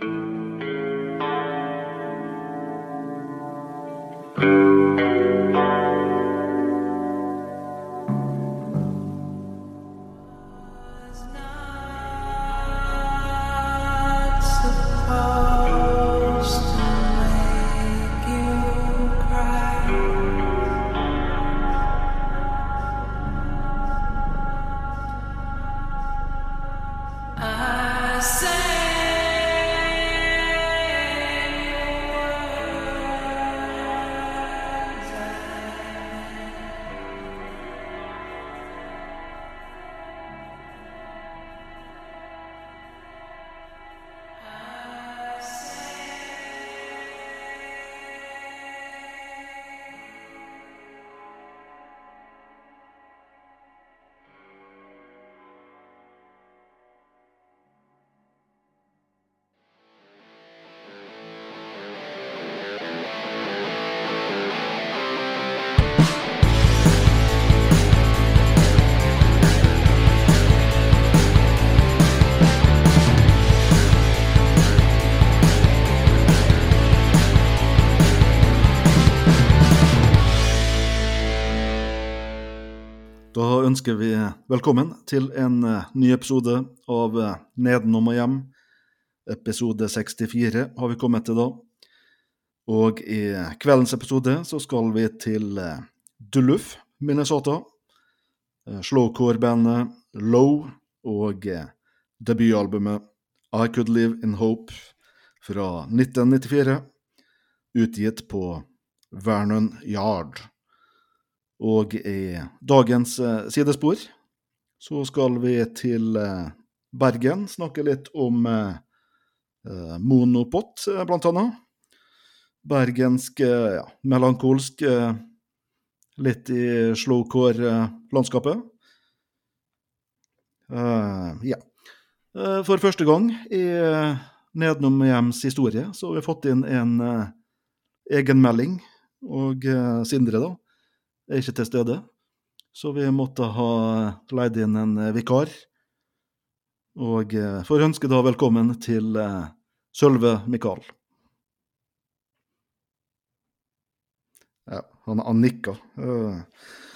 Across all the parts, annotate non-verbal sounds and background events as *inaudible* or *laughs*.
Da ønsker vi velkommen til en eh, ny episode av eh, Nedenom og hjem. Episode 64 har vi kommet til da. Og i kveldens episode så skal vi til eh, Duluth, Minnesota. Slowcore-bandet Low og debutalbumet I Could Live In Hope fra 1994, utgitt på Vernon Yard. Og i dagens eh, sidespor så skal vi til eh, Bergen, snakke litt om eh, monopott, eh, blant annet. Bergensk, ja, melankolsk, litt i slowcore-landskapet. Uh, ja. For første gang i Nedenom hjems historie så har vi fått inn en egenmelding, og Sindre, da er ikke til stede. Så vi måtte ha leid inn en eh, vikar. Og eh, får ønske da velkommen til eh, Sølve Mikael. Ja, han, han nikker. Eh,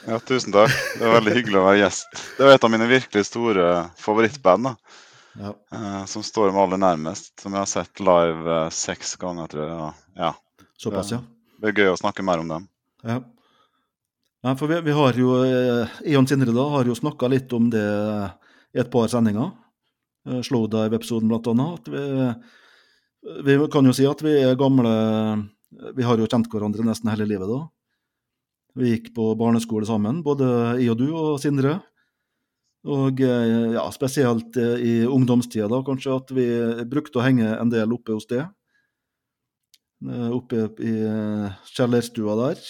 Ja, tusen takk. Det er veldig hyggelig å være gjest. Det er et av mine virkelig store favorittband, da. ja. eh, som står meg aller nærmest. Som jeg har sett live seks ganger, tror jeg. Ja. ja. Såpass, ja. Det er gøy å snakke mer om dem. ja. Nei, for vi, vi har jo Eon Ion Sindre da, har jo snakka litt om det i et par sendinger. Eh, Slowdive-episoden annet. At vi, vi kan jo si at vi er gamle Vi har jo kjent hverandre nesten hele livet da. Vi gikk på barneskole sammen, både jeg og du og Sindre. Og eh, ja, spesielt eh, i ungdomstida, da, kanskje, at vi brukte å henge en del oppe hos det. Eh, Oppe i eh, kjellerstua der.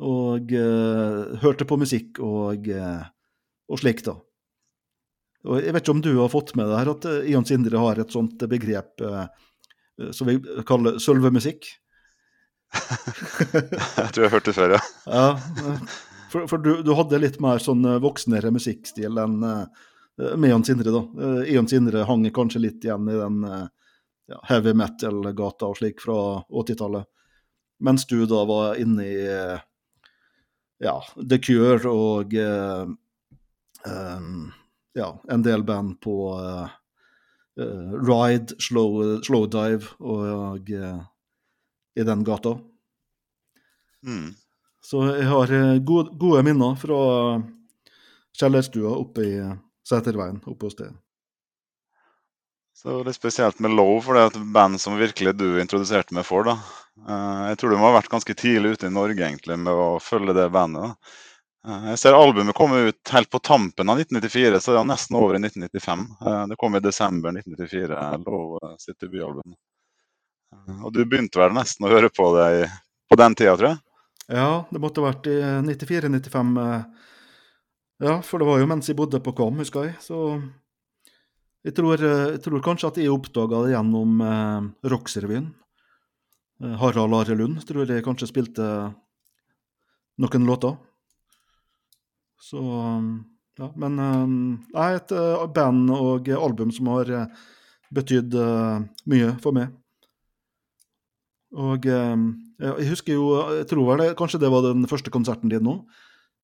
Og eh, hørte på musikk og, eh, og slikt, da. Og jeg vet ikke om du har fått med deg her at eh, Ion Sindre har et sånt begrep som vi kaller sølvemusikk. *laughs* Jeg tror jeg har hørt det før, ja. *laughs* Ja, for, for du, du hadde litt mer sånn voksnere musikkstil enn med Ion Sindre, da. Ion Sindre hang kanskje litt igjen i den ja, heavy metal-gata og slik fra 80-tallet. Mens du da var inne i ja, The Cure og uh, um, ja, en del band på uh, Ride, Slow, Slowdive og eh, i den gata. Mm. Så jeg har gode, gode minner fra kjellerstua oppe i Sæterveien oppe hos deg. Så det er litt spesielt med Low, for det er et band som virkelig du introduserte meg for. da. Eh, Jeg tror du må ha vært ganske tidlig ute i Norge egentlig med å følge det bandet. Eh, Jeg ser albumet komme ut helt på tampen av 1994, så det er nesten over i 1995. Eh, Det kom i desember 1994, Low eh, sitt debutalbum. Og du begynte vel nesten å høre på det på den tida, tror jeg? Ja, det måtte ha vært i 94-95. Ja, for det var jo mens jeg bodde på Kvam, husker jeg. Så jeg tror, jeg tror kanskje at jeg oppdaga det gjennom Rocksrevyen. Eh, Harald Are Lund tror jeg kanskje spilte noen låter. Så ja, Men det er et eh, band og album som har betydd eh, mye for meg. Og eh, jeg husker jo Jeg tror vel det, kanskje det var den første konserten din nå.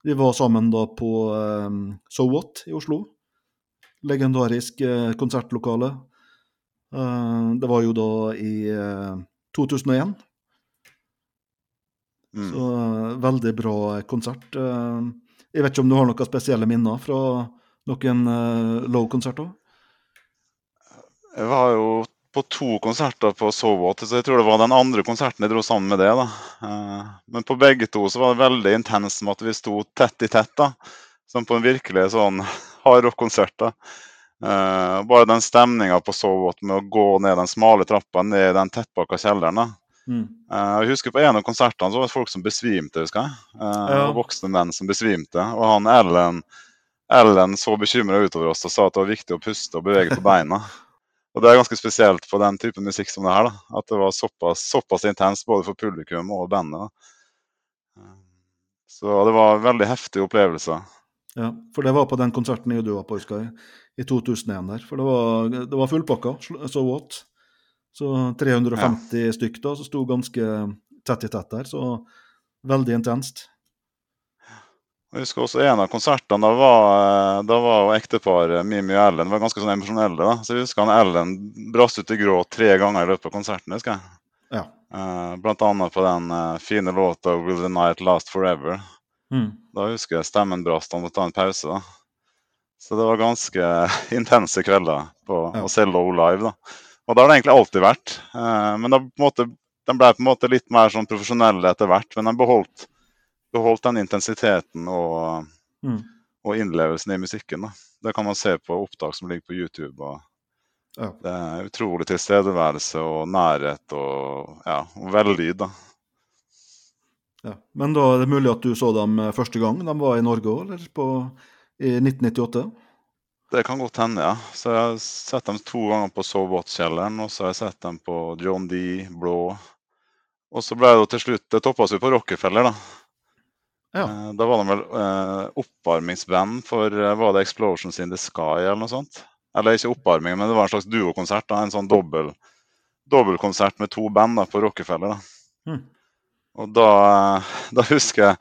Vi var sammen da på eh, So What i Oslo. Legendarisk eh, konsertlokale. Eh, det var jo da i eh, 2001. Mm. Så veldig bra konsert. Eh, jeg vet ikke om du har noen spesielle minner fra noen eh, Low-konserter? Jeg var jo på to konserter på So What, så jeg tror det var den andre konserten jeg dro sammen med det. da. Eh, Men på begge to så var det veldig intenst med at vi sto tett i tett. da. Som på en virkelig sånn hardrock-konsert. da. Eh, Bare den stemninga på Sovot med å gå ned den smale trappa ned den tettpakka kjelleren. Mm. Uh, Jeg husker På en av konsertene så var det folk som besvimte. husker jeg. Uh, Ja. Voksne menn som besvimte. Og han Ellen, Ellen så bekymra utover oss og sa at det var viktig å puste og bevege på beina. *laughs* Og Det er ganske spesielt på den typen musikk som det her. da, At det var såpass, såpass intenst både for publikum og bandet. da. Så det var en veldig heftig opplevelse. Ja, for det var på den konserten jeg og du var på, husker jeg, i 2001 der. For det var, det var fullpakka, så what. Så 350 stykk da, som sto ganske tett i tett der, så veldig intenst. Jeg husker også en av konsertene. Da var, eh, da var ekteparet Mimi og Ellen var ganske sånn emosjonelle. da, Så jeg husker han Ellen brast ut i gråt tre ganger i løpet av konserten. husker jeg. Ja. Eh, Blant annet på den eh, fine låta 'Will the Night Last Forever'. Mm. Da husker jeg stemmen brast, han måtte ta en pause. da. Så det var ganske *laughs* intense kvelder på Ja. å se Low live. da. Og det har det egentlig alltid vært. Eh, Men da, måte, de ble på en måte litt mer sånn profesjonelle etter hvert. Men de beholdt, beholdt den intensiteten og, Mm. og innlevelsen i musikken. da. Det kan man se på opptak som ligger på YouTube. og Ja. Det er utrolig tilstedeværelse og nærhet og, ja, og vellyd. da. ja. Men da er det mulig at du så dem eh, første gang de var i Norge òg, eller på, i 1998? Det kan godt hende, ja. Så jeg har sett dem to ganger på So What-kjelleren, og så har jeg sett dem på John D, Blå. Og så ble det til slutt Det toppa seg på Rockefeller, da. Ja. Eh, Da var de vel eh, oppvarmingsband for eh, Var det Explosions in the Sky eller noe sånt? Eller ikke oppvarming, men det var en slags duokonsert. En sånn dobbeltkonsert med to band da, på Rockefeller. da. Mm. Og da, eh, *laughs* da husker jeg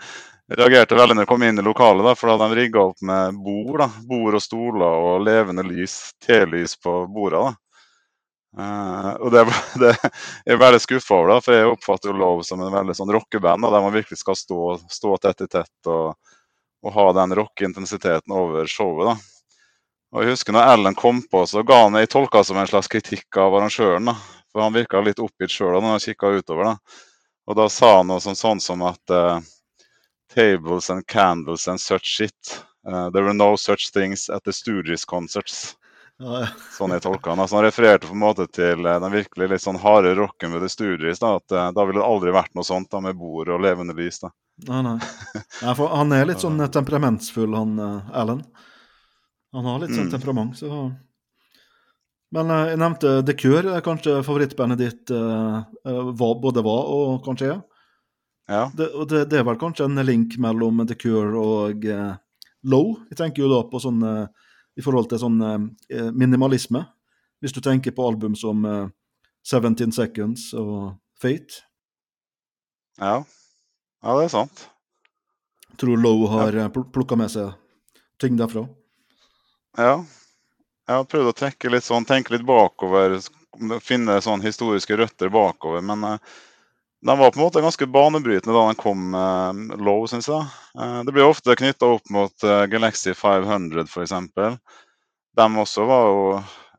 reagerte veldig når jeg kom inn i lokalet, da, for da hadde de rigga opp med bord. da, Bord og stoler og levende lys, telys på bordene. Eh, og det, *laughs* det jeg er veldig skuffa over, da, for jeg oppfatter jo Love som en veldig sånn rockeband, der man virkelig skal stå, stå tett i tett og, og ha den rockeintensiteten over showet. da. Og jeg husker når Ellen kom på, så ga han jeg tolka som en slags kritikk av arrangøren. da, For han virka litt oppgitt sjøl når han kikka utover. da. Og da sa han noe sånn, sånn som at eh, Tables and candles and such shit. Uh, there were no such things at the Stooges concerts. Ja, ja. Sånn jeg tolka han. Altså, han refererte på en måte til eh, den virkelig litt sånn harde rocken med The Stooges. Da, at uh, da ville det aldri vært noe sånt da, med bord og levende lys. da. Nei, nei. *laughs* nei for han er litt sånn temperamentsfull, han uh, Alan. Han har litt sånn Mm. temperament, så Men jeg nevnte The Cure, kanskje favorittbandet ditt var, både var og kanskje er. Ja. Det, og det, det er vel kanskje en link mellom The Cure og eh, Low? Jeg tenker jo da på sånn eh, i forhold til sånn eh, minimalisme. Hvis du tenker på album som eh, 17 Seconds og Fate. ja. Ja, det er sant. Tror Low har ja. plukka med seg ting derfra. Ja. Jeg har prøvd å trekke litt sånn, tenke litt bakover, finne sånn historiske røtter bakover. Men eh, den var på en måte ganske banebrytende da den kom eh, low, syns jeg. Eh, det blir ofte knytta opp mot eh, Galaxy 500 f.eks. De også var jo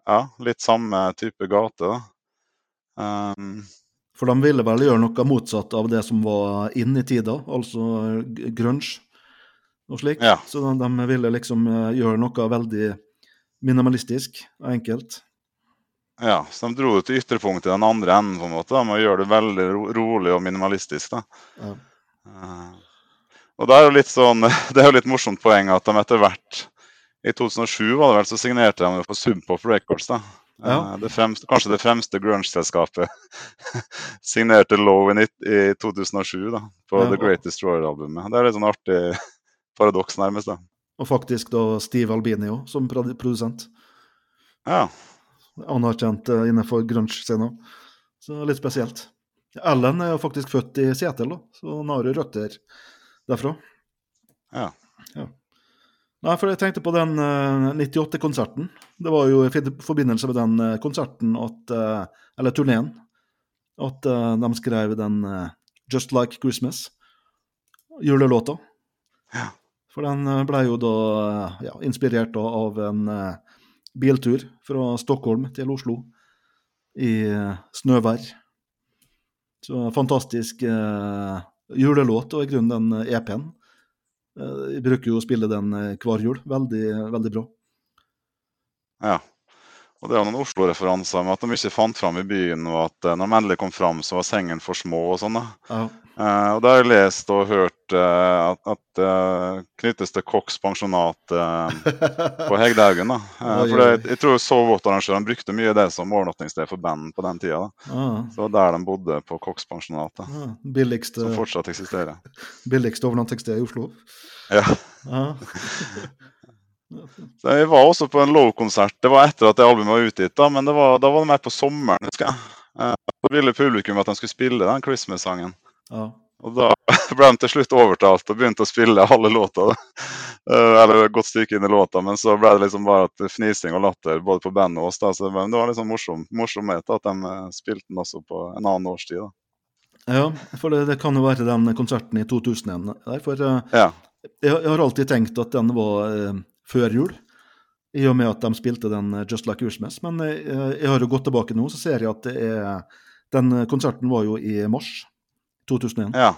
ja, litt samme type gate. Um, For de ville vel gjøre noe motsatt av det som var inn i tida, altså grunge og slik. Ja. Så de, de ville liksom eh, gjøre noe veldig minimalistisk og enkelt. Ja, så de dro det til ytterpunktet i den andre enden, på en måte, med å gjøre det veldig ro rolig og minimalistisk. da. Ja. Eh, og det er jo litt sånn, *laughs* det er jo litt morsomt poeng at de etter hvert I 2007 var det vel, så signerte de for Subpop Records. da. Eh, Ja. Det fremste, kanskje det fremste grunge-selskapet *laughs* signerte Low in It i 2007 da, på Ja, The Great Destroyer-albumet. Det er litt sånn artig paradoks, nærmest. da. Og faktisk da Steve Albini òg, som produ- produsent. Ja, anerkjent eh, innenfor grunge-scena. Så litt spesielt. Ellen er jo faktisk født i Seattle, da, så han har jo røtter derfra. Ja. Nei, for jeg tenkte på den eh, 98-konserten. Det var jo i forbindelse med den eh, konserten at eh, Eller turneen. At eh, de skrev den eh, Just Like Christmas, julelåta. Ja. For den eh, ble jo da eh, ja, inspirert da av en eh, biltur fra Stockholm til Oslo i eh, snøvær. Så fantastisk eh, julelåt, og i grunnen den eh, EP-en. Eh, Jeg bruker jo å spille den hver jul. Veldig, veldig bra. ja. Og det er noen Oslo-referanser med at de ikke fant fram i byen, og at når de endelig kom fram, så var sengen for små og sånn. Ja. Eh, og da har jeg lest og hørt at, at det knyttes til Kochs pensjonat eh, på Hegdehaugen. da. *laughs* Eh, for det, jeg tror Sovewater-arrangørene brukte mye det som overnattingssted for band på den tida. da. Ja, Så det var der de bodde, på Kochs pensjonat. Billigste, som fortsatt eksisterer. *laughs* billigste overnattingssted i Oslo. Ja. Ja. *laughs* Så jeg var også på en Low-konsert. Det var etter at det albumet var utgitt, da, men det var, da var det mer på sommeren. husker jeg. Eh, Så ville publikum at de skulle spille den Christmas-sangen. ja. Og da *laughs* ble de til slutt overtalt og begynte å spille alle låta. Eh, Eller et godt stykke inn i låta, men så ble det liksom bare fnising og latter både på bandet og oss. da, så Det var liksom morsom, morsomhet at de eh, spilte den også på en annen årstid. da. ja, for det, det kan jo være den konserten i 2001. Der, for eh, Ja. jeg, jeg har alltid tenkt at den var eh, før jul, i og med at de spilte den Just Like Christmas. Men eh, jeg har jo gått tilbake nå, så ser jeg at det er, den konserten var jo i mars 2001. Ja.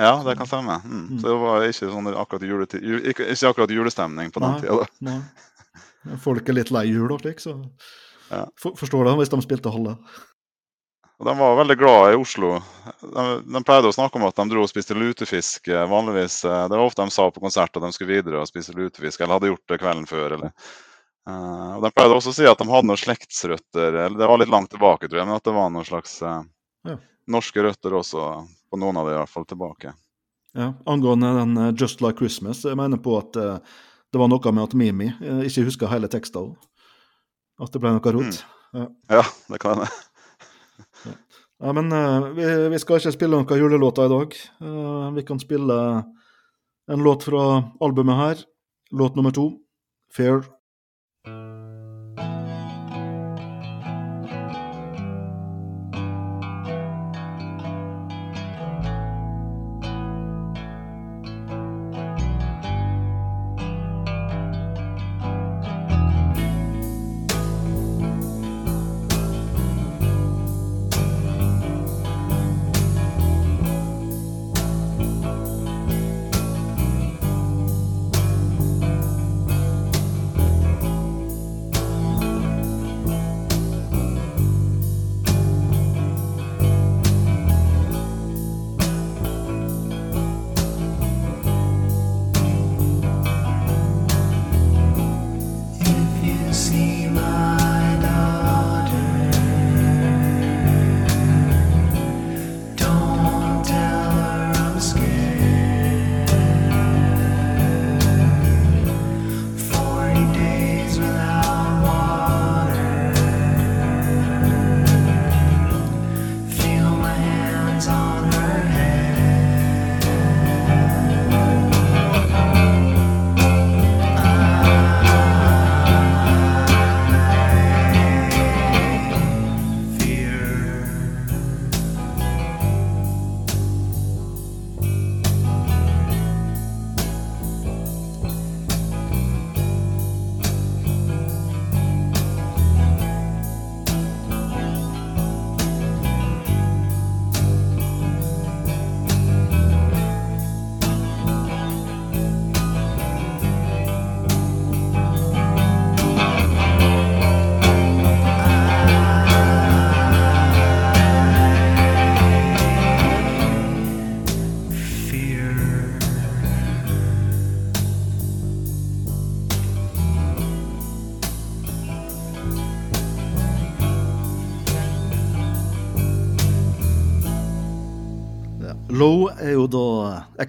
ja, det kan stemme. Mm. Mm. Så det var ikke, sånn akkurat juletid, ju- ikke, ikke akkurat julestemning på den tida. Folk er litt lei jul og slik, så Ja. For, forstår det hvis de spilte halve. Og De var veldig glad i Oslo. De, de pleide å snakke om at de dro og spiste lutefisk. eh, vanligvis. eh, Det var ofte de sa på konsert at de skulle videre og spise lutefisk, eller hadde gjort det kvelden før. Eller. Uh, og De pleide også å si at de hadde noen slektsrøtter. eller Det var litt langt tilbake, tror jeg, men at det var noen slags uh, Ja. norske røtter også, på noen av de i hvert fall, tilbake. Ja, angående den uh, Just Like Christmas, jeg mener på at uh, det var noe med at Mimi uh, ikke huska hele teksten. At det ble noe rot. Ja, det kan hende. *laughs* Ja, men eh, vi, vi skal ikke spille noen julelåter i dag. Vi kan spille en låt fra albumet her. Låt nummer to, 'Fair'.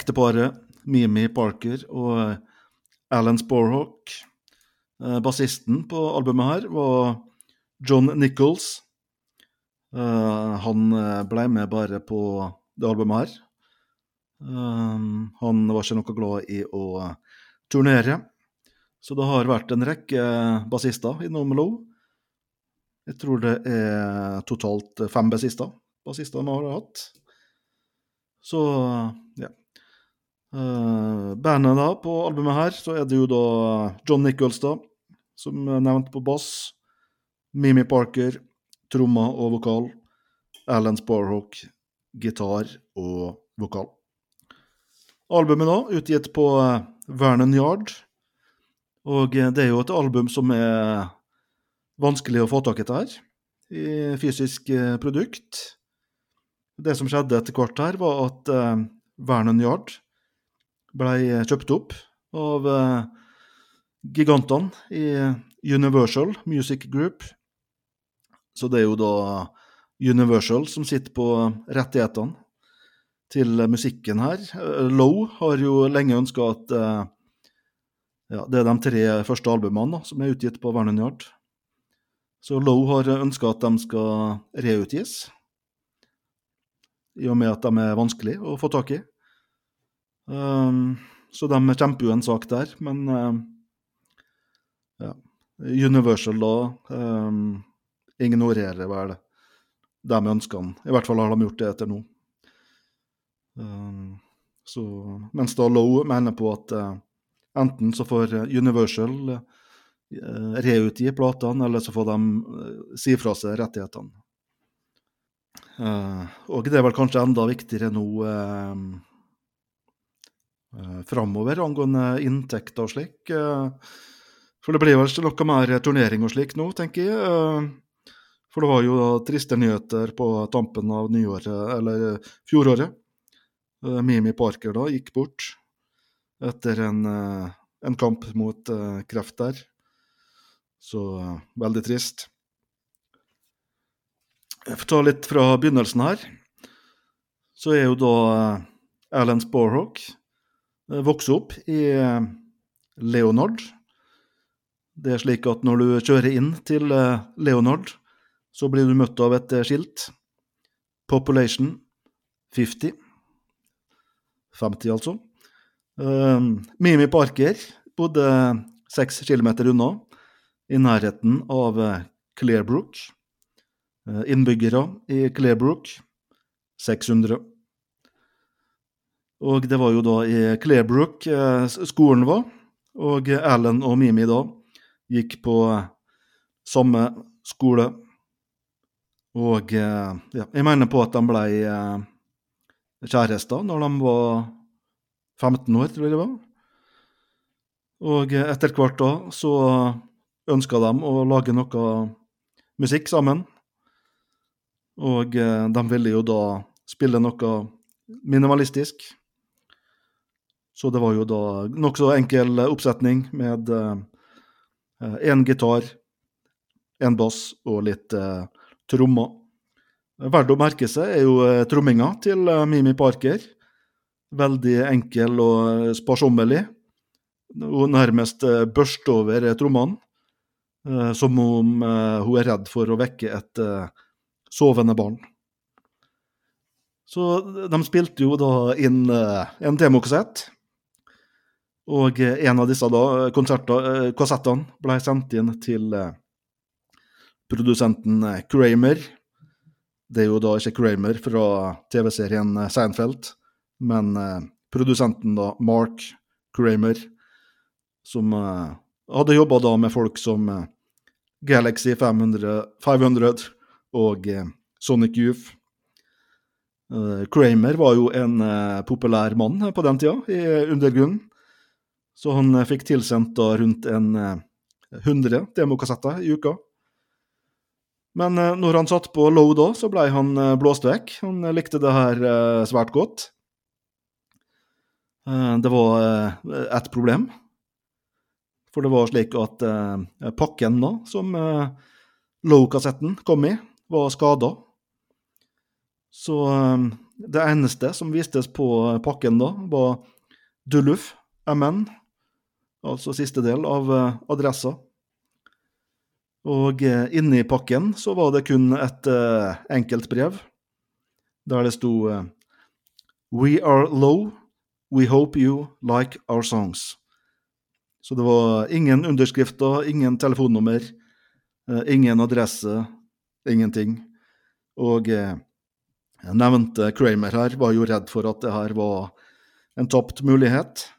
Ekteparet Mimi Parker og Alan Sporhawk. Eh, Bassisten på albumet her var John Nichols. Eh, han eh, ble med bare på det albumet her. Han var ikke noe glad i å turnere, så det har vært en rekke bassister innom Low. Jeg tror det er totalt fem bassister, bassister han har hatt. Så ja. Uh, bandet da, på albumet her, så er det jo da John Nichols, da, som er nevnt på bass. Mimi Parker, trommer og vokal. Alan Sparhawk, gitar og vokal. Albumet da, utgitt på uh, Vernon Yard. Og uh, det er jo et album som er vanskelig å få tak i her, i fysisk produkt. Det som skjedde etter hvert her, var at Vernon Yard ble kjøpt opp av gigantene i Universal Music Group. Så det er jo da Universal som sitter på rettighetene til musikken her. Low har jo lenge ønska at eh, ja, det er de tre første albumene da, som er utgitt på Vernon Yard. Så Low har ønska at de skal reutgis, i og med at de er vanskelig å få tak i. Um, så de kjemper jo en sak der, men uh, ja. Universal da um, ignorerer vel de ønskene. I hvert fall har de gjort det etter nå. Um, så, mens da Low mener på at uh, enten så får Universal uh, reutgi platene, eller så får de uh, si fra seg rettighetene. Og det er vel kanskje enda viktigere nå uh, framover angående inntekter og slik. Uh, for det blir vel noe mer turnering og slik nå, tenker jeg. Uh, for det var jo triste nyheter på tampen av nyåret, eller fjoråret. Uh, Mimi Parker da gikk bort etter en, en kamp mot kreft der. Så veldig trist. Jeg får ta litt fra begynnelsen her. Så er jo da Alan Sparhawk vokst opp i Leonard. Det er slik at når du kjører inn til Leonard, så blir du møtt av et skilt. Population 50. 50, altså. Mimi Parker bodde seks kilometer unna, i nærheten av Clearbrook. Innbyggere i Clearbrook 600. Og det var jo da i Clearbrook skolen var, og Alan og Mimi da gikk på samme skole. Og ja, jeg mener på at de ble kjærester når de var 15 år, tror jeg det var. Og etter hvert da så ønska de å lage noe musikk sammen. Og de ville jo da spille noe minimalistisk. Så det var jo da nokså enkel oppsetning med én gitar, en bass og litt eh, trommer. Verdt å merke seg er jo eh, tromminga til eh, Mimi Parker. Veldig enkel og sparsommelig. Hun nærmest eh, børster over eh, trommene, eh, som om eh, hun er redd for å vekke et sovende barn. Så de spilte jo da inn en demokassett. Og en av disse da, kassettene ble sendt inn til produsenten Kramer. Det er jo da ikke Kramer fra TV-serien Seinfeld, men produsenten da Mark Kramer, som hadde jobba da med folk som Galaxy 500, 500 og Sonic Youth. Kramer var jo en populær mann på den tida, i undergrunnen. Så han fikk tilsendt da rundt en 100 demokassetter i uka. Men når han satt på low da, så ble han blåst vekk. Han likte det her svært godt. Det var ett problem. For det var slik at pakken da, som low-kassetten kom i, var skada. Så det eneste som vistes på pakken da, var Duluf MN, altså siste del av adressa. Og eh, inni pakken så var det kun et eh, enkelt brev, der det sto eh, We are low. We hope you like our songs. Så det var ingen underskrifter, ingen telefonnummer, eh, ingen adresse, ingenting. Og eh, jeg nevnte Kramer her, var jo redd for at det her var en tapt mulighet.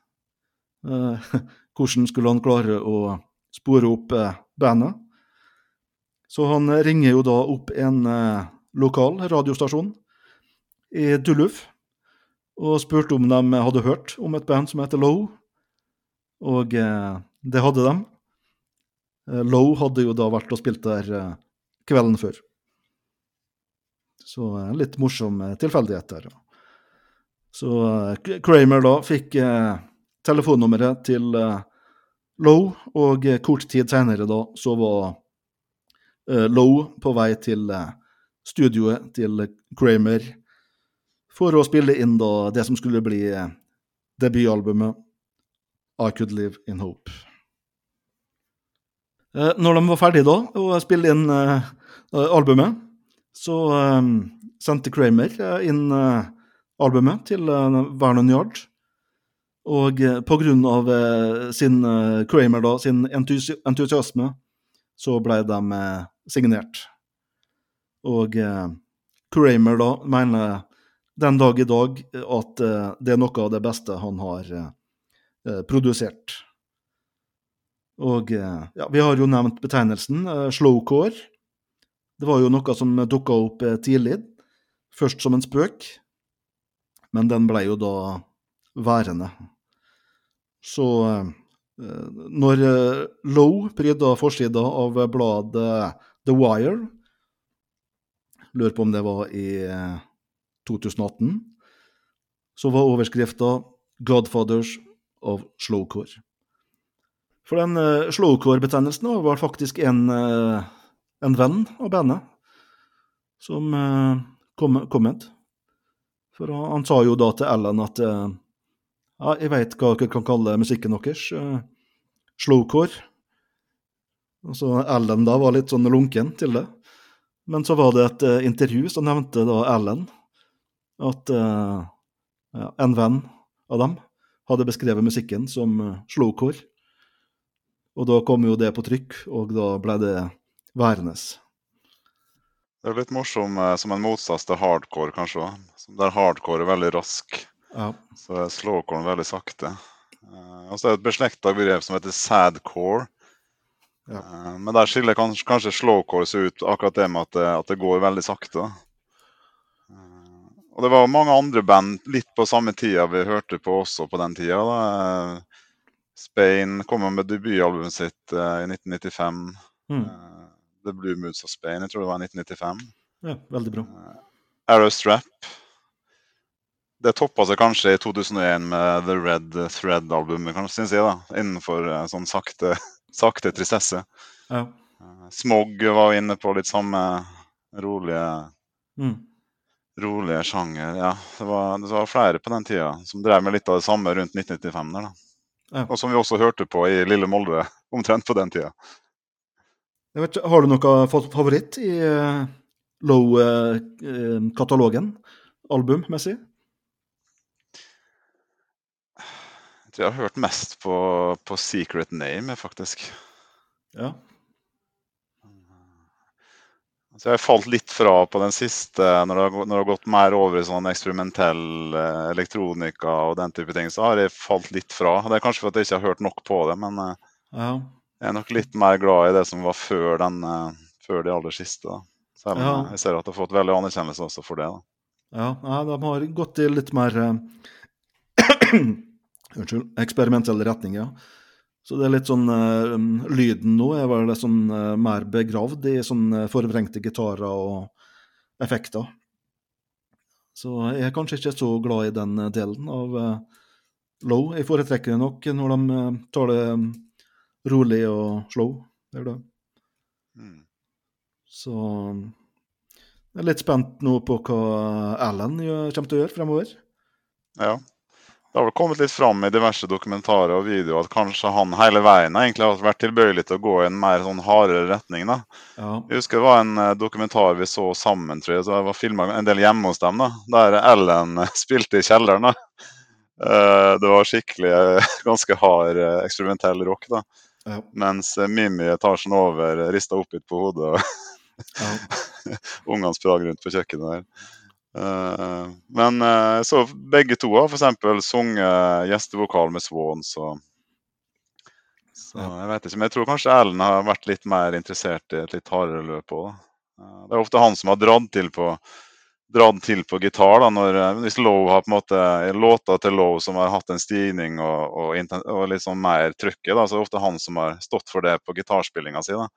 *laughs* Eh, hvordan skulle han klare å spore opp eh, bandet? Så han ringer jo da opp en eh, lokal radiostasjon i Dulluf og spurte om de hadde hørt om et band som heter Low. Og eh, det hadde de. Eh, Low hadde jo da vært og spilt der eh, kvelden før. Så en litt morsom eh, tilfeldighet der. Så eh, Kramer da fikk eh, telefonnummeret til eh, Low, og eh, kort tid senere da så var eh, Low på vei til studioet til Kramer for å spille inn da det som skulle bli debutalbumet I Could Live In Hope. Når de var ferdige da å spille inn albumet, så sendte Kramer inn albumet til Vernon Yard. Og eh, på grunn av eh, sin eh, Kramer da, sin entusi entusiasme, så ble de signert. Og Kramer da mener den dag i dag at det er noe av det beste han har produsert. Og ja, vi har jo nevnt betegnelsen slowcore. Det var jo noe som dukka opp tidlig, først som en spøk, men den ble jo da værende. Så eh, når Lowe Low prydda forsida av bladet The Wire, lurer på om det var i eh, 2018, så var overskrifta 'Godfathers of Slowcore'. For den uh, slowcore-betegnelsen var faktisk en, uh, en venn av bandet som uh, kom, kom med. For han, han sa jo da til Ellen at eh, ja, jeg veit hva dere kan kalle musikken deres. Uh, slowcore. Og så Ellen da var litt sånn lunken til det. Men så var det et uh, intervju, som nevnte da Ellen at uh, ja, en venn av dem hadde beskrevet musikken som uh, slowcore. Og da kom jo det på trykk, og da ble det værende. Det er litt morsom eh, som en motsats til hardcore, kanskje. Der hardcore er veldig rask, Ja. så er slowcore veldig sakte. Eh, Og så er det et beslekta begrep som heter sadcore. Ja. Eh, Men der skiller kanskje, kanskje slowcore seg ut akkurat det med at det, at det går veldig sakte. Eh, Og det var mange andre band litt på samme tida vi hørte på også på den tida. da. Spain kom med debutalbumet sitt i 1995. Mm. The Blue Moods of Spain, jeg tror det var i 1995. ja, veldig bra. Arrow Strap. Det toppa seg kanskje i 2001 med The Red Thread-albumet, kanskje, synes jeg, da. Innenfor eh, sånn sakte, *laughs* sakte tristesse. Ja. Eh, Smog var inne på litt samme rolige, Mm. rolige sjanger. Ja, det var, det var flere på den tida som drev med litt av det samme rundt 1995 der, da. Ja. Og som vi også hørte på i Lille Molde *laughs* omtrent på den tida. Ikke, har du noe favoritt i uh, Low-katalogen? Albummessig? Jeg tror jeg har hørt mest på, på Secret Name, faktisk. Ja. Så jeg har falt litt fra på den siste, når det har, når det har gått mer over i sånn eksperimentell eh, elektronika og den type ting, så har jeg falt litt fra. Det er kanskje fordi jeg ikke har hørt nok på det, men eh, ja. jeg er nok litt mer glad i det som var før, den, eh, før de aller siste. Da. Selv om Ja. jeg ser at jeg har fått veldig anerkjennelse også for det. Da. Ja, de har gått i litt mer Unnskyld, eksperimentell retning, ja. Så det er litt sånn um, Lyden nå er vel sånn uh, mer begravd i sånne forvrengte gitarer og effekter. Så jeg er kanskje ikke så glad i den delen av low. Jeg foretrekker det nok når de tar det um, rolig og slow. Det er det. Mm. Så jeg er litt spent nå på hva Alan kommer til å gjøre fremover. Ja. Det har vel kommet litt fram i diverse dokumentarer og videoer at kanskje han hele veien egentlig har vært tilbøyelig til å gå i en mer sånn hardere retning. da. Ja. Jeg husker det var en eh, dokumentar vi så sammen, tror jeg. så Det var filma en del hjemme hos dem, da, der Ellen eh, *laughs* spilte i kjelleren. da. Eh, Det var skikkelig *laughs* ganske hard eksperimentell rock. da. Ja. Mens Mimmi etasjen over rista opp litt på hodet, og Ja. *laughs* ungene sprang rundt på kjøkkenet der. Eh, Men jeg så begge to har f.eks. sunget gjestevokal med Swans. Så, så jeg vet ikke, men jeg tror kanskje Ellen har vært litt mer interessert i et litt hardere løp òg. Det er ofte han som har dratt til på, dratt til på gitar. da, når, eh, Hvis Low har på en måte låter til Low som har hatt en stigning og, og, og litt sånn mer trykket, da, så er det ofte han som har stått for det på gitarspillinga si. da.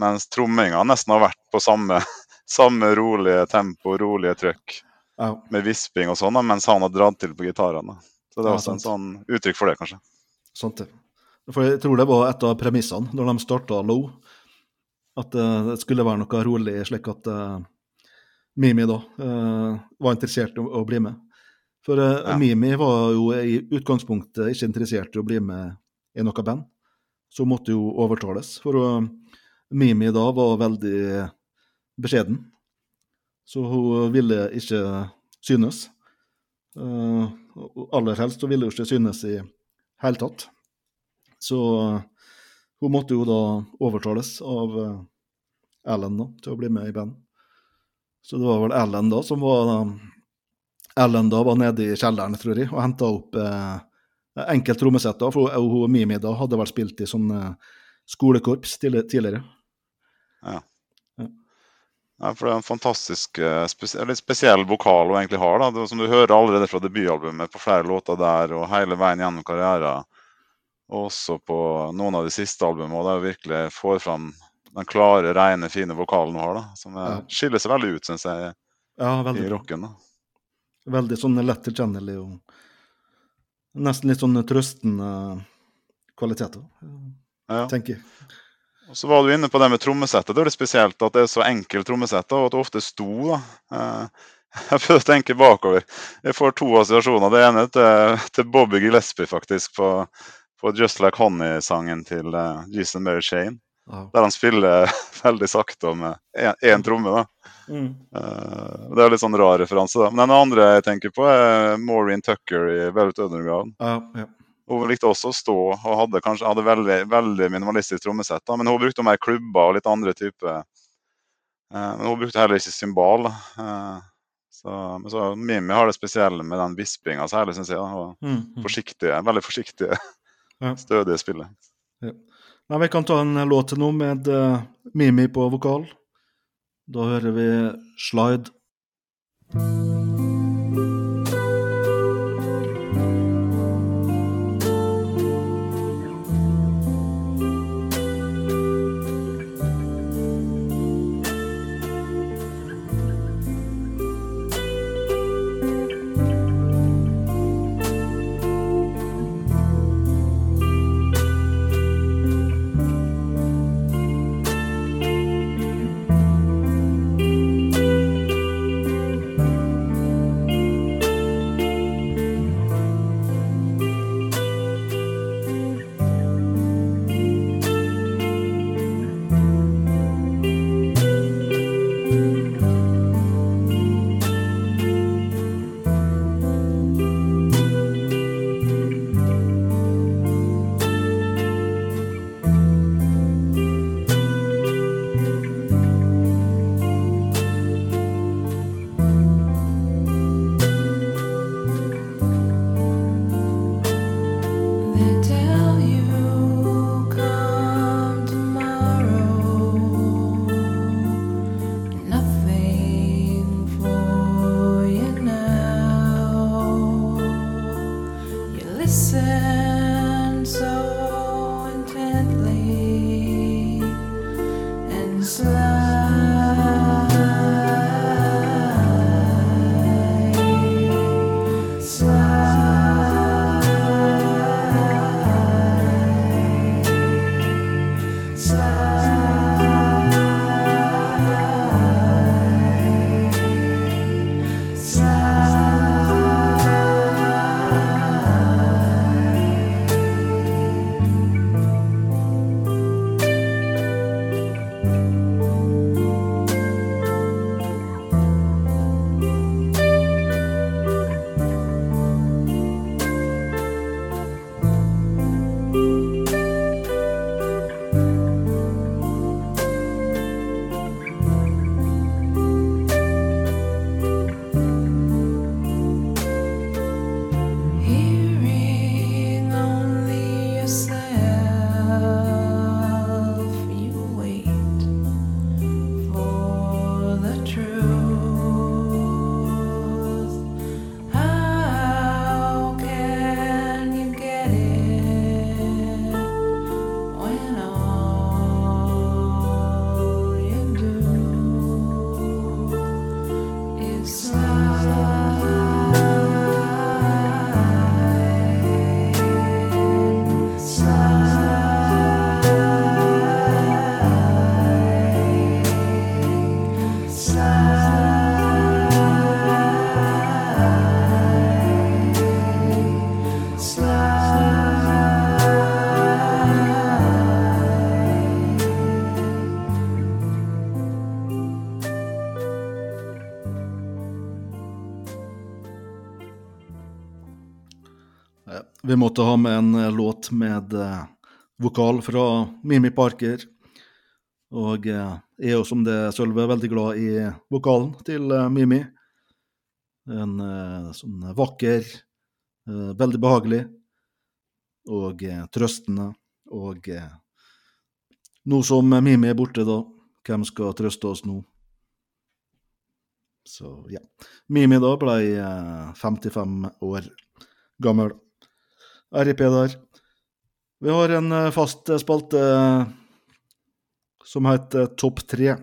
Mens tromminga nesten har vært på samme, samme rolige tempo, rolige trykk, ja. med visping og sånn, mens han har dratt til på gitarene. Så det er Ja, også en sånn uttrykk for det, kanskje. Sant det. For jeg tror det var et av premissene når de starta Low, at eh, det skulle være noe rolig, slik at uh, Mimi da uh, var interessert i å, bli med. For uh, Ja. Mimi var jo i utgangspunktet ikke interessert i å bli med i noe band, så måtte jo overtales. For Mimi da var veldig beskjeden, så hun ville ikke synes. Eh, og aller helst så ville hun ikke synes i hele tatt. Så eh, hun måtte jo da overtales av eh, Ellen da, til å bli med i band. Så det var vel Ellen da som var Ellen da var nede i kjelleren, tror jeg, og henta opp eh, enkelt trommesett. For hun, hun Mimi da hadde vel spilt i sånn eh, skolekorps tidligere. Ja, for det er en fantastisk eh, spes eller spesiell vokal hun egentlig har. da, det, Som du hører allerede fra debutalbumet på flere låter der og hele veien gjennom karrieren. Og også på noen av de siste albumene. og Der hun virkelig får fram den klare, rene, fine vokalen hun har. da, Som er, Ja. skiller seg veldig ut, syns jeg, Ja, veldig, i rocken. da. veldig sånn lett tilkjennelig og nesten litt sånn trøstende kvaliteter, Ja. tenker jeg. Og så var du inne på det med trommesettet. Det er det spesielt at det er så enkelt trommesett, og at det ofte sto. da. Eh, *laughs* Jeg prøver å tenke bakover. Jeg får to assosiasjoner. Det ene til, til Bobby Gillespie, faktisk, på, på Just Like Honey-sangen til uh, Jason Mary Shane. Oh. Der han spiller *laughs* veldig sakte og med én tromme. da. Mm. Eh, det er litt sånn rar referanse. da. Men den andre jeg tenker på, er Maureen Tucker i Velvet Underground. Ja, ja. Hun likte også å stå og hadde kanskje hadde veldig, veldig minimalistisk trommesett. da, Men hun brukte mer klubber og litt andre typer eh, Men hun brukte heller ikke symbal. Eh, så, men så Mimmi har det spesielle med den vispinga særlig, syns jeg. da, og Mm, mm. forsiktige, Veldig forsiktige, Ja. *laughs* stødige spillet. Nei, vi kan ta en låt nå med uh, Mimi på vokal. Da hører vi 'Slide'. Måtte ha med en eh, låt med eh, vokal fra Mimi Parker. Og eh, jeg er jo som det Sølve veldig glad i vokalen til eh, Mimi. En eh, sånn vakker, eh, veldig behagelig og eh, trøstende. Og eh, nå som Mimi er borte, da, hvem skal trøste oss nå? Så ja. Mimi da ble eh, 55 år gammel. RIP der. Vi har en eh, fast spalte eh, som heter Topp tre.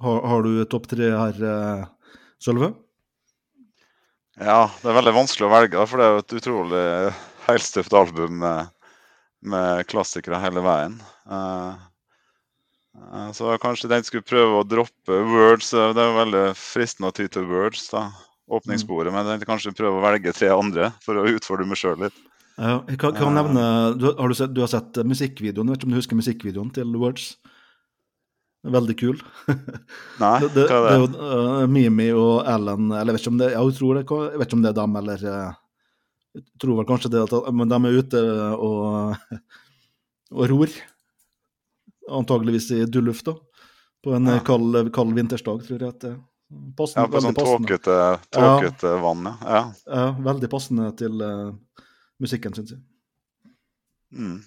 Har, har du topp tre her, eh, Sølve? Ja, det er veldig vanskelig å velge, for det er jo et utrolig helstøpt album med, med klassikere hele veien. Eh, eh, så kanskje den skulle prøve å droppe words. eh, Det er jo veldig fristende å ty til words, da. Åpningssporet. Men jeg tenkte kanskje prøve å velge tre andre for å utfordre meg sjøl litt. Ja, jeg kan, kan nevne du, har du, sett, du har sett eh, musikkvideoen? Vet ikke om du husker musikkvideoen til Words? Veldig kul. *laughs* Nei, Det, det, hva det er er det? jo uh, Mimi og Ellen Eller jeg vet det, jeg tror det, jeg vet ikke om det er dem, eller eh, Jeg tror vel kanskje det, men de er ute og, *laughs* og ror. Antageligvis i dulluft, da. På en eh, Ja. kald, kald vintersdag, tror jeg. at det er passende, Ja, på sånn tåkete, ja. vann, ja. ja. Veldig passende til eh, musikken, syns jeg. Mm.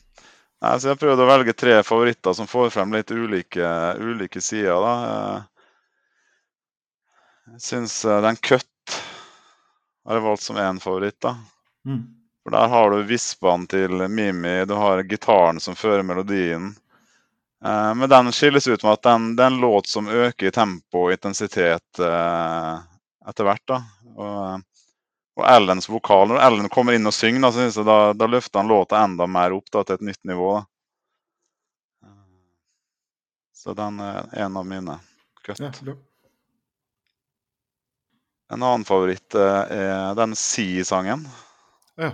Nei, så jeg prøvde å velge tre favoritter som får frem litt ulike, ulike sider. Da. Eh, Jeg syns eh, den Cut har jeg valgt som én favoritt. da. Mm. For Der har du vispene til Mimi, du har gitaren som fører melodien. Eh, men den skilles ut med at den, det er en låt som øker i tempo og intensitet eh, etter hvert. da. Og, og Ellens vokal, når Ellen kommer inn og synger, da, så synes jeg da, da løfter han låta enda mer opp da, til et nytt nivå. da. Så den er en av mine. Cut. Ja. En annen favoritt eh, er den Si-sangen. Ja.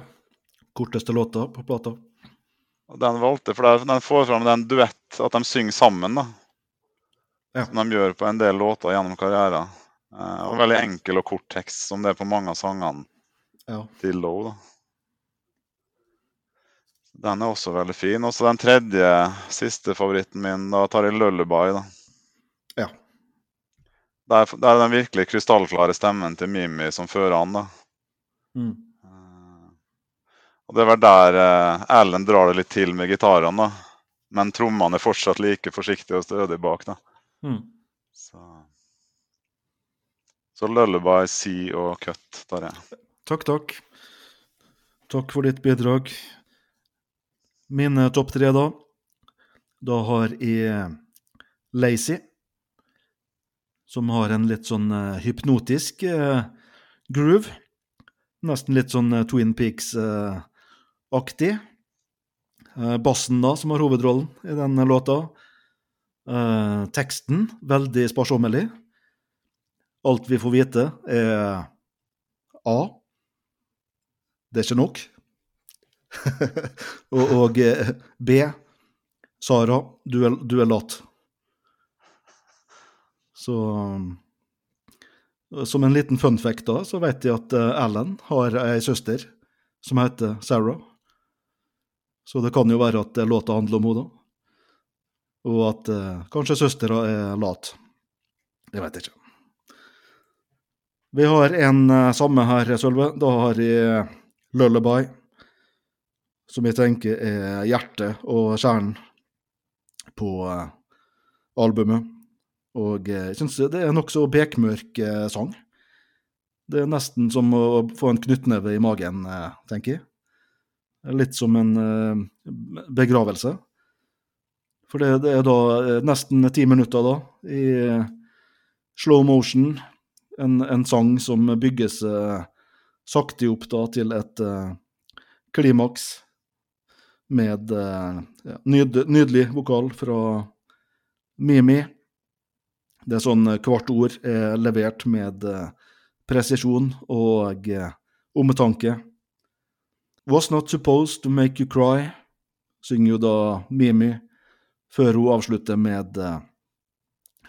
Korteste låta på plata. Den valgte, for den får fram den duett, at de synger sammen. da. Ja. Som de gjør på en del låter gjennom karrieren. Eh, og veldig enkel og kort tekst, som det er på mange av sangene Ja. til Low. da. Den er også veldig fin. Og så den tredje, siste favoritten min, da tar jeg Lullaby. da. Ja. Der er den virkelig krystallklare stemmen til Mimi som fører an. da. Mm. Eh, Og det er vel der eh, drar det litt til med gitarene, da. Men trommene er fortsatt like forsiktige og stødige bak, da. Mm. Så, så Lullaby, Sea og Cut tar jeg. Takk, takk. Takk for ditt bidrag. Mine topp tre, da. Da har jeg Lazy, som har en litt sånn eh, hypnotisk eh, groove. Nesten litt sånn eh, Twin Peaks-aktig. Bassen, da, som har hovedrollen i den låta. Teksten, veldig sparsommelig. Alt vi får vite, er A. Det er ikke nok. *laughs* og, og eh, B. Sara, du er, du er lat. Så Som en liten fun fact, da, så vet jeg at Ellen Alan har ei søster som heter Sarah. Så det kan jo være at eh, låta handler om henne. Og at eh, kanskje søstera er lat. Jeg ikke. Vi har en eh, samme her, Sølve. Da har jeg Lullaby, som jeg tenker er hjertet og kjernen på eh, albumet. Og eh, jeg syns det er en nokså bekmørk eh, sang. Det er nesten som å få en knyttneve i magen, tenker jeg. Litt som en begravelse. For det, det er da nesten ti minutter da, i slow motion. En, en sang som bygges eh, sakte opp da til et uh, klimaks med uh, nyd, nydelig vokal fra Mimi. Det er sånn eh, hvert ord er levert med uh, presisjon og omtanke. Was not supposed to make you cry, synger jo da Mimi, før hun avslutter med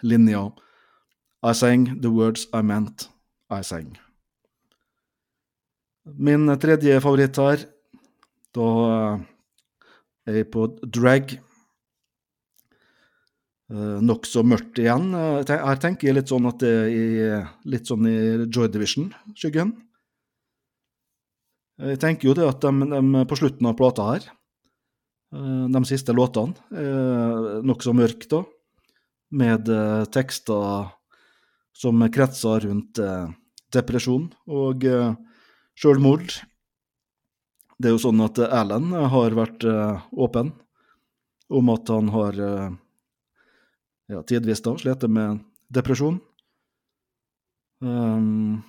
linja I sang the words I meant I sang. Min tredje favoritt her, Da eh, er jeg på drag. Uh, Nokså mørkt igjen. Eh, Her tenker jeg litt sånn at det er litt sånn i Joy Division-skyggen. Jeg tenker jo det at de, de på slutten av plata her, eh, de siste låtene, er nokså mørke, da. Med eh, tekster som kretser rundt eh, depresjon og sjølmord. Det er jo sånn at Erlend har vært eh, åpen om at han har eh, ja, tidvis da slitt med depresjon. Um,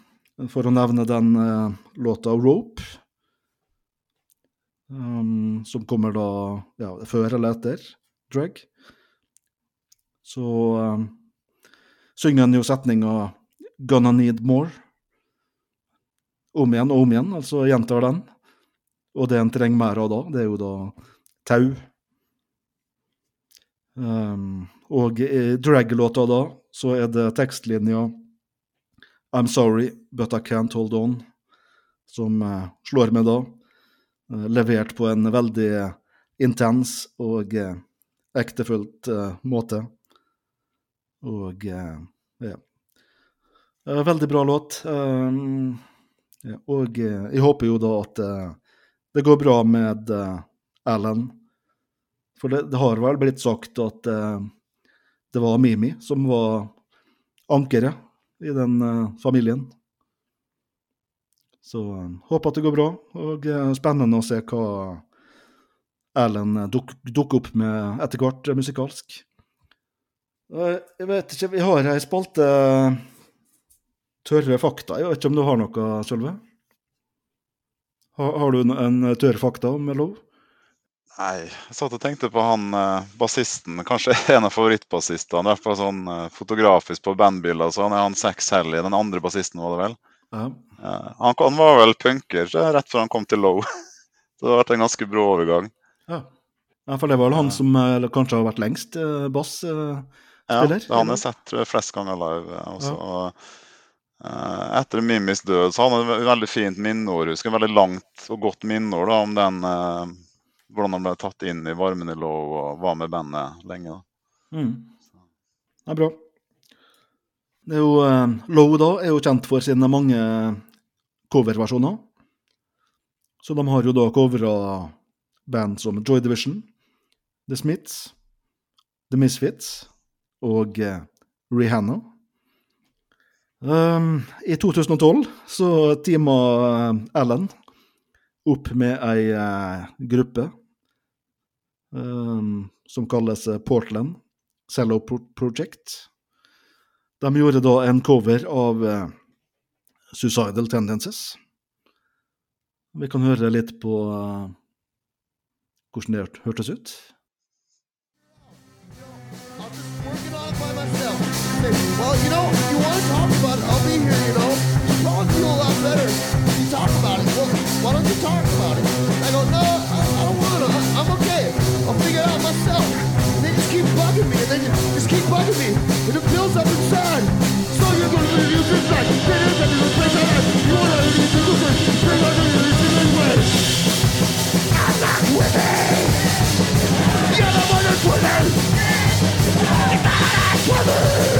for å nevne den uh, låta 'Rope', um, som kommer da ja, før eller etter Drag. Så um, synger han jo setninga 'Gonna need more' om igjen og om igjen, altså gjentar den. Og det en trenger mer av da, det er jo da tau. Um, og i drag-låta da, så er det tekstlinja I'm sorry, but I can't hold on, som uh, slår meg da. Uh, levert på en veldig intens og uh, eh, måte. Og ja. Veldig bra låt. Um, og eh, jeg håper jo da at eh, det går bra med eh, Alan. For det, det har vel blitt sagt at det var Mimi som var ankeret i den familien. Så håper at det går bra, og spennende å se hva Erlend duk, dukker opp med etter hvert musikalsk. Jeg vet ikke, vi har ei spalte tørre fakta. Jeg vet ikke om du har noe, Sølve? Har, har du en, tørre fakta om Mellow? Nei, jeg satt og tenkte på han eh, bassisten, kanskje *laughs* en av favorittbassistene. I hvert fall sånn eh, fotografisk på bandbilder. Så han er han Sex Helly, den andre bassisten var det vel. Ja. Han, han var vel punker så rett før han kom til Low. *laughs* Så det har vært en ganske brå overgang. ja. Ja, for det var vel han som eh, eller kanskje har vært lengst bassspiller? bass? Ja, han det har han jeg sett flest ganger live. Også. Og, eh, etter Mimis død så hadde han et veldig fint minneår. Husker veldig langt og godt minneår da, om den eh, hvordan han ble tatt inn i varmen i Low og var med bandet lenge. Mm. Det er bra. Det er jo, eh, Low da er jo kjent for sine mange coverversjoner. Så de har jo da covra band som Joy Division, The Smiths, The Misfits og eh, Rihanna. Um, I 2012 så teama Ellen opp med ei uh, gruppe um, som kalles eh, Portland Cello Project. De gjorde da en cover av uh, Suicidal Tendencies. Vi kan høre litt på uh, hvordan det hørtes ut. I'm just working Say, well, you know, if you want to talk about it, I'll be here, you know. You probably feel a lot better if you talk about it. Well, why don't you talk about it? I go, no, I, I don't want to. I'm okay. I'll figure it out myself. And they just keep bugging me, and they just, just keep bugging me. And it builds up inside. So you're going to use this like, get in and replace that. You want to use this like, bring on this way. I'm not with it. You're the one that's with it. I was in my room,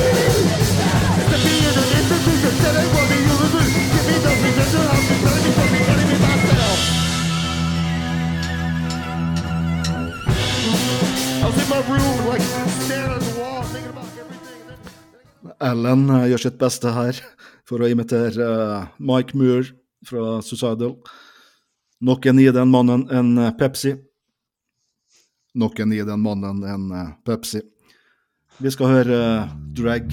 eh, gjør sitt beste her for å imitere eh, Mike Moore fra Suicidal. Noen gir den mannen en eh, Pepsi. Noen gir den mannen en Pepsi. Vi skal høre Drag.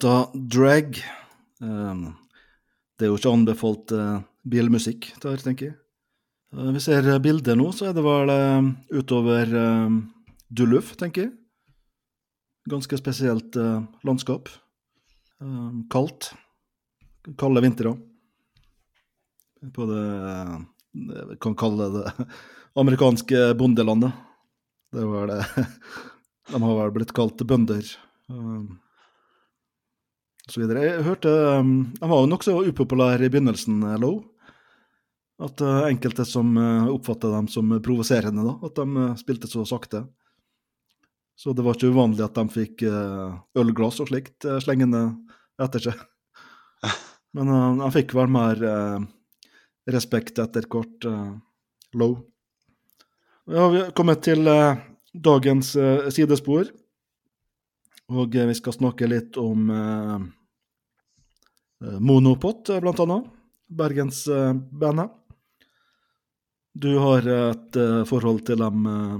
Låta 'Drag' Um, Det er jo ikke anbefalt uh, bilmusikk der, tenker jeg. Uh, Vi ser bildet nå, så er det vel uh, utover eh, Duluth, tenker jeg. Ganske spesielt eh, landskap. Eh, kaldt. Kalde vintre. På det eh, Vi kan kalle det det *laughs* amerikanske bondelandet. Det var det *laughs* De har vel blitt kalt bønder. eh, videre. Jeg hørte Han De var jo nokså upopulære i begynnelsen, eh, Low. At eh, enkelte som uh, oppfatta dem som provoserende, da. At de eh, spilte så sakte. Så det var ikke uvanlig at de fikk eh, ølglass og slikt slengende etter seg. *laughs* Men han fikk vel mer eh, respekt etter hvert, Low. Ja, vi har kommet til eh, dagens eh, sidespor. Og eh, vi skal snakke litt om eh, eh, Monopot, eh, blant annet. Bergensbandet. Du har et eh, forhold til dem, eh,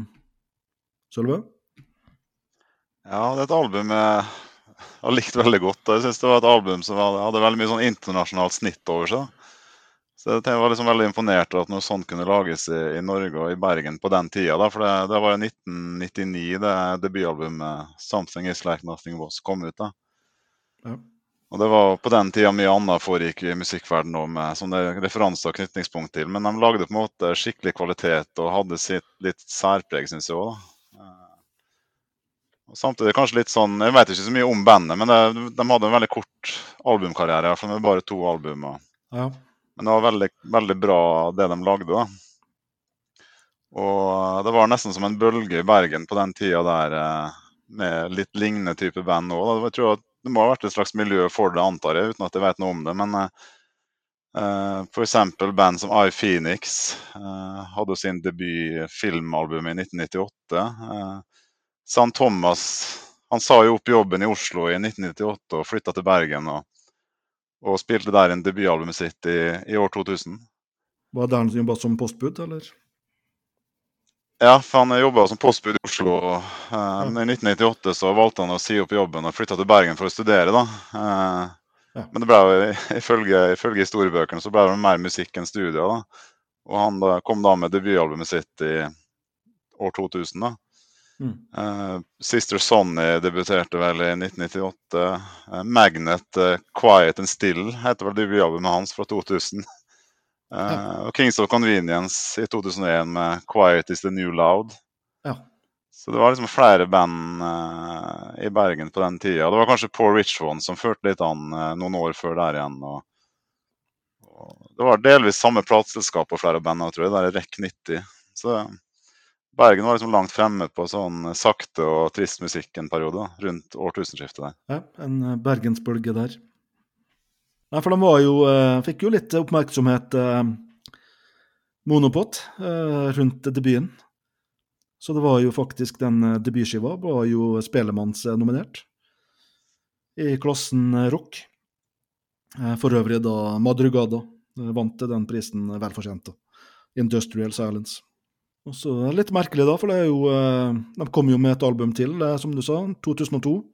Sølve? Ja, det er et album jeg har likt veldig godt. Jeg synes det var et album som hadde, hadde veldig mye sånn internasjonalt snitt over seg. Så jeg var liksom veldig imponert over at noe sånt kunne lages i, i Norge og i Bergen på den tida. Da, for det, det var i 1999 det debutalbumet 'Something Is Like Nothing Was' kom ut. da. Ja. Og det var på den tida mye annet foregikk i musikkverdenen òg, med sånne referanser og knytningspunkt til. Men de lagde på en måte skikkelig kvalitet og hadde sitt litt særpreg, syns jeg òg. Og Samtidig kanskje litt sånn Jeg vet ikke så mye om bandet, men det, de hadde en veldig kort albumkarriere. i hvert fall med bare to album. Ja. Men det var veldig, veldig bra det de lagde. da. Og det var nesten som en bølge i Bergen på den tida der eh, med litt lignende type band òg. Jeg tror at det må ha vært et slags miljø for det, antar jeg, uten at jeg vet noe om det. Men uh, eh, f.eks. band som I Phoenix uh, hadde sin debut filmalbum i 1998. Uh, St. Thomas han sa jo opp jobben i Oslo i 1998 og flytta til Bergen. og og spilte der en debutalbumet sitt i, i år 2000. Var det han som jobba som postbud, eller? Ja, for han jobba som postbud i Oslo. eh, men I 1998 så valgte han å si opp jobben og flytta til Bergen for å studere. da. Eh, Ja. Men det ble jo, ifølge, ifølge historiebøkene så ble det mer musikk enn studier. da. Og han da, kom da med debutalbumet sitt i år 2000. da. Mm. Eh, Sister Sonny debuterte vel i 1998. Eh, Magnet Quiet and Still heter vel debutalbumet hans fra 2000. Eh, Og Kings of Convenience i 2001 med Quiet Is The New Loud. Ja. Så det var liksom flere band uh, i Bergen på den tida. Det var kanskje Poor Rich One som førte litt an uh, noen år før der igjen. Og, og det var delvis samme plateselskap på flere band, tror jeg. Det er REC 90. Så Bergen var liksom langt fremme på sånn sakte og trist musikk en periode, rundt årtusenskiftet der. Ja, en bergensbølge der. Nei, for de var jo, eh, fikk jo litt oppmerksomhet, eh, Monopot, eh, rundt debuten. Så det var jo faktisk den debutskiva var jo Spelemanns-nominert i klassen rock. For øvrig da Madrugada vant den prisen vel fortjent. Industrial Silence. Og så litt merkelig, da, for det er jo De kom jo med et album til, som du sa, 2002.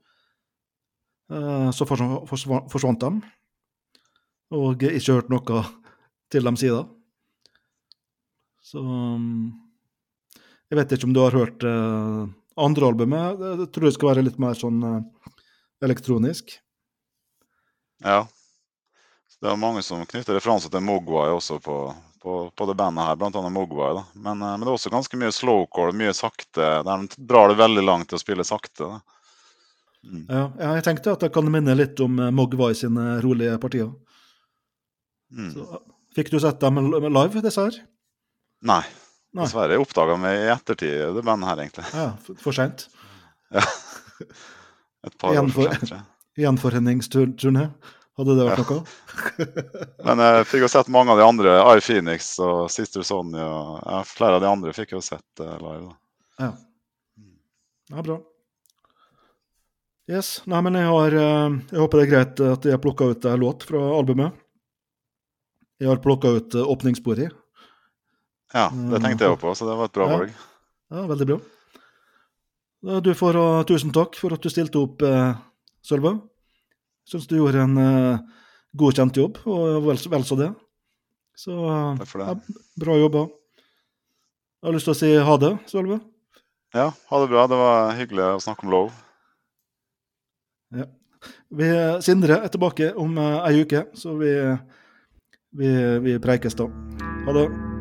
Eh, Så forsvant de. Og ikke hørt noe til dem siden. Så um, Jeg vet ikke om du har hørt uh, andre albumet. Det tror det skal være litt mer sånn uh, elektronisk. Ja. Det er mange som knytter referanser til Mogwai også på, på, på det bandet her, annet Mogwai. Da. Men, uh, men det er også ganske mye slowcore, mye sakte. Der de drar det veldig langt til å spille sakte. Mm. Ja, jeg tenkte at jeg kan minne litt om Mogwai sine rolige partier. Mm. Så, fikk du sett dem live, disse her? Nei, Nei. dessverre. Oppdaga meg i ettertid, det bandet her, egentlig. Ja, for, for seint. Et par Igjen for for- sent, tror jeg. *laughs* Gjenforeningsturné. Hadde det vært noe? *laughs* Men jeg fikk jo sett mange av de andre. I Phoenix og Sister Sonny og ja, flere av de andre fikk jo sett uh, live. da. Ja. ja, bra. Yes. Nei, men jeg har eh, Jeg håper det er greit at jeg har plukka ut en låt fra albumet. Jeg har plukka ut uh, åpningssporet. Ja, det tenkte jeg jo på, så det var et bra Ja. valg. Ja, veldig bra. Du får ha tusen takk for at du stilte opp, uh, Sølve. Syns du gjorde en uh, godkjent jobb, og vel, vel så det. Så eh, Takk for det. Ja, bra jobba. Jeg har lyst til å si ha det, Sølve. Ja, ha det bra. Det var hyggelig å snakke om lov. Vi, Sindre er tilbake om uh, ei uke, så vi, vi, vi preikes da. Ha det.